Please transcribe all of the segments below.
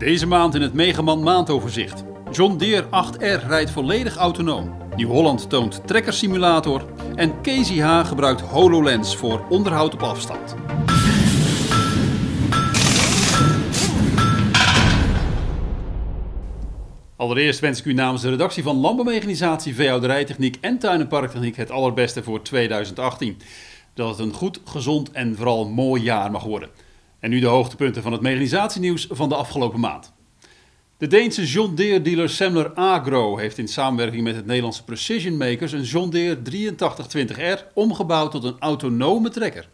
Deze maand in het Megaman maandoverzicht. John Deere 8R rijdt volledig autonoom. Nieuw-Holland toont trekkersimulator. En Casey H gebruikt HoloLens voor onderhoud op afstand. Allereerst wens ik u namens de redactie van Landbouwmechanisatie, Veehouderijtechniek en Tuin- en het allerbeste voor 2018. Dat het een goed, gezond en vooral mooi jaar mag worden. En nu de hoogtepunten van het mechanisatienieuws van de afgelopen maand. De Deense John Deere dealer Semler Agro heeft in samenwerking met het Nederlandse Precision Makers een John Deere 8320R omgebouwd tot een autonome trekker.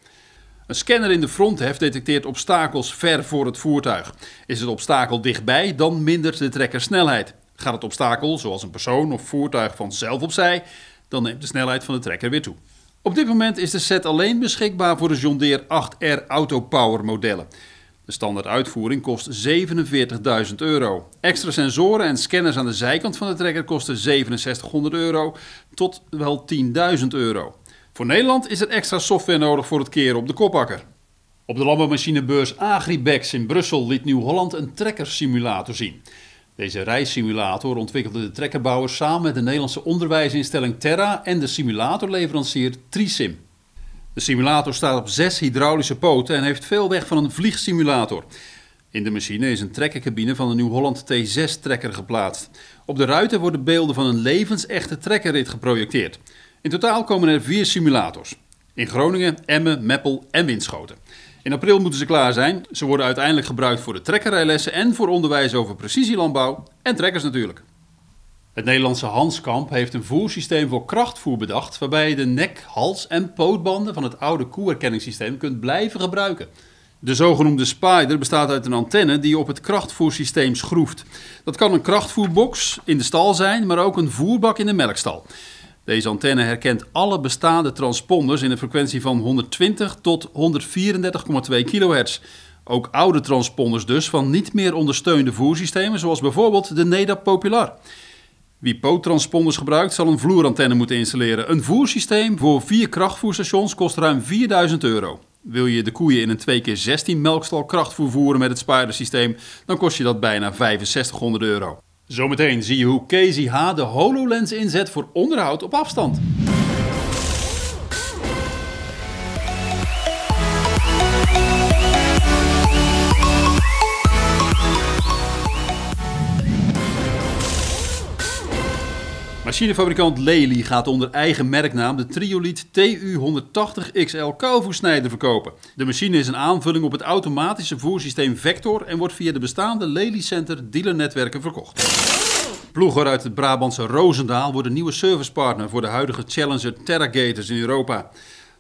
Een scanner in de fronthef detecteert obstakels ver voor het voertuig. Is het obstakel dichtbij, dan mindert de trekker snelheid. Gaat het obstakel, zoals een persoon of voertuig, vanzelf opzij, dan neemt de snelheid van de trekker weer toe. Op dit moment is de set alleen beschikbaar voor de John Deere 8R Autopower modellen. De standaard uitvoering kost 47.000 euro. Extra sensoren en scanners aan de zijkant van de trekker kosten 6700 euro tot wel 10.000 euro. Voor Nederland is er extra software nodig voor het keren op de kopakker. Op de landbouwmachinebeurs Agribex in Brussel liet Nieuw-Holland een trekkersimulator zien. Deze reissimulator ontwikkelde de trekkerbouwer samen met de Nederlandse onderwijsinstelling Terra en de simulatorleverancier Trisim. De simulator staat op zes hydraulische poten en heeft veel weg van een vliegsimulator. In de machine is een trekkercabine van de Nieuw-Holland T6-trekker geplaatst. Op de ruiten worden beelden van een levensechte trekkerrit geprojecteerd. In totaal komen er vier simulators. In Groningen, Emmen, Meppel en Winschoten. In april moeten ze klaar zijn. Ze worden uiteindelijk gebruikt voor de trekkerrijlessen en voor onderwijs over precisielandbouw en trekkers natuurlijk. Het Nederlandse Hanskamp heeft een voersysteem voor krachtvoer bedacht, waarbij je de nek, hals en pootbanden van het oude koerkenningssysteem kunt blijven gebruiken. De zogenoemde Spider bestaat uit een antenne die op het krachtvoersysteem schroeft. Dat kan een krachtvoerbox in de stal zijn, maar ook een voerbak in de melkstal. Deze antenne herkent alle bestaande transponders in een frequentie van 120 tot 134,2 kHz. Ook oude transponders dus van niet meer ondersteunde voersystemen, zoals bijvoorbeeld de NEDA Popular. Wie poottransponders gebruikt, zal een vloerantenne moeten installeren. Een voersysteem voor vier krachtvoerstations kost ruim 4000 euro. Wil je de koeien in een 2x16 melkstal krachtvoer voeren met het Spider-systeem, dan kost je dat bijna 6500 euro. Zometeen zie je hoe Casey H. de HoloLens inzet voor onderhoud op afstand. Machinefabrikant Lely gaat onder eigen merknaam de Triolite TU180XL kouvoersnijder verkopen. De machine is een aanvulling op het automatische voersysteem Vector en wordt via de bestaande Lely Center dealernetwerken verkocht. Ploeger uit het Brabantse Roosendaal wordt een nieuwe servicepartner voor de huidige Challenger Terragators in Europa.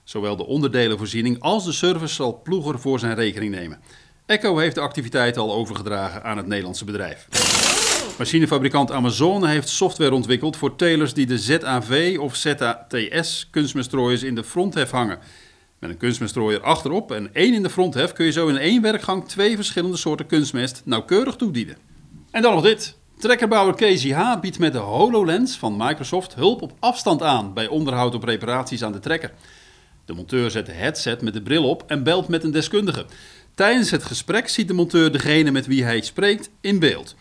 Zowel de onderdelenvoorziening als de service zal Ploeger voor zijn rekening nemen. Echo heeft de activiteit al overgedragen aan het Nederlandse bedrijf. Machinefabrikant Amazon heeft software ontwikkeld voor telers die de ZAV of ZATS kunstmestrooiers in de fronthef hangen. Met een kunstmestrooier achterop en één in de fronthef kun je zo in één werkgang twee verschillende soorten kunstmest nauwkeurig toedienen. En dan nog dit. Trekkerbouwer Casey H biedt met de HoloLens van Microsoft hulp op afstand aan bij onderhoud op reparaties aan de trekker. De monteur zet de headset met de bril op en belt met een deskundige. Tijdens het gesprek ziet de monteur degene met wie hij spreekt in beeld.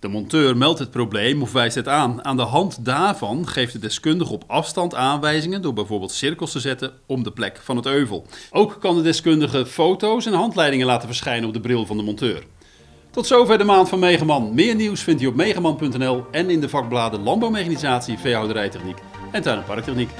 De monteur meldt het probleem of wijst het aan. Aan de hand daarvan geeft de deskundige op afstand aanwijzingen door bijvoorbeeld cirkels te zetten om de plek van het euvel. Ook kan de deskundige foto's en handleidingen laten verschijnen op de bril van de monteur. Tot zover de maand van Megaman. Meer nieuws vindt u op megaman.nl en in de vakbladen Landbouwmechanisatie, Veehouderijtechniek en Tuin- en Parktechniek.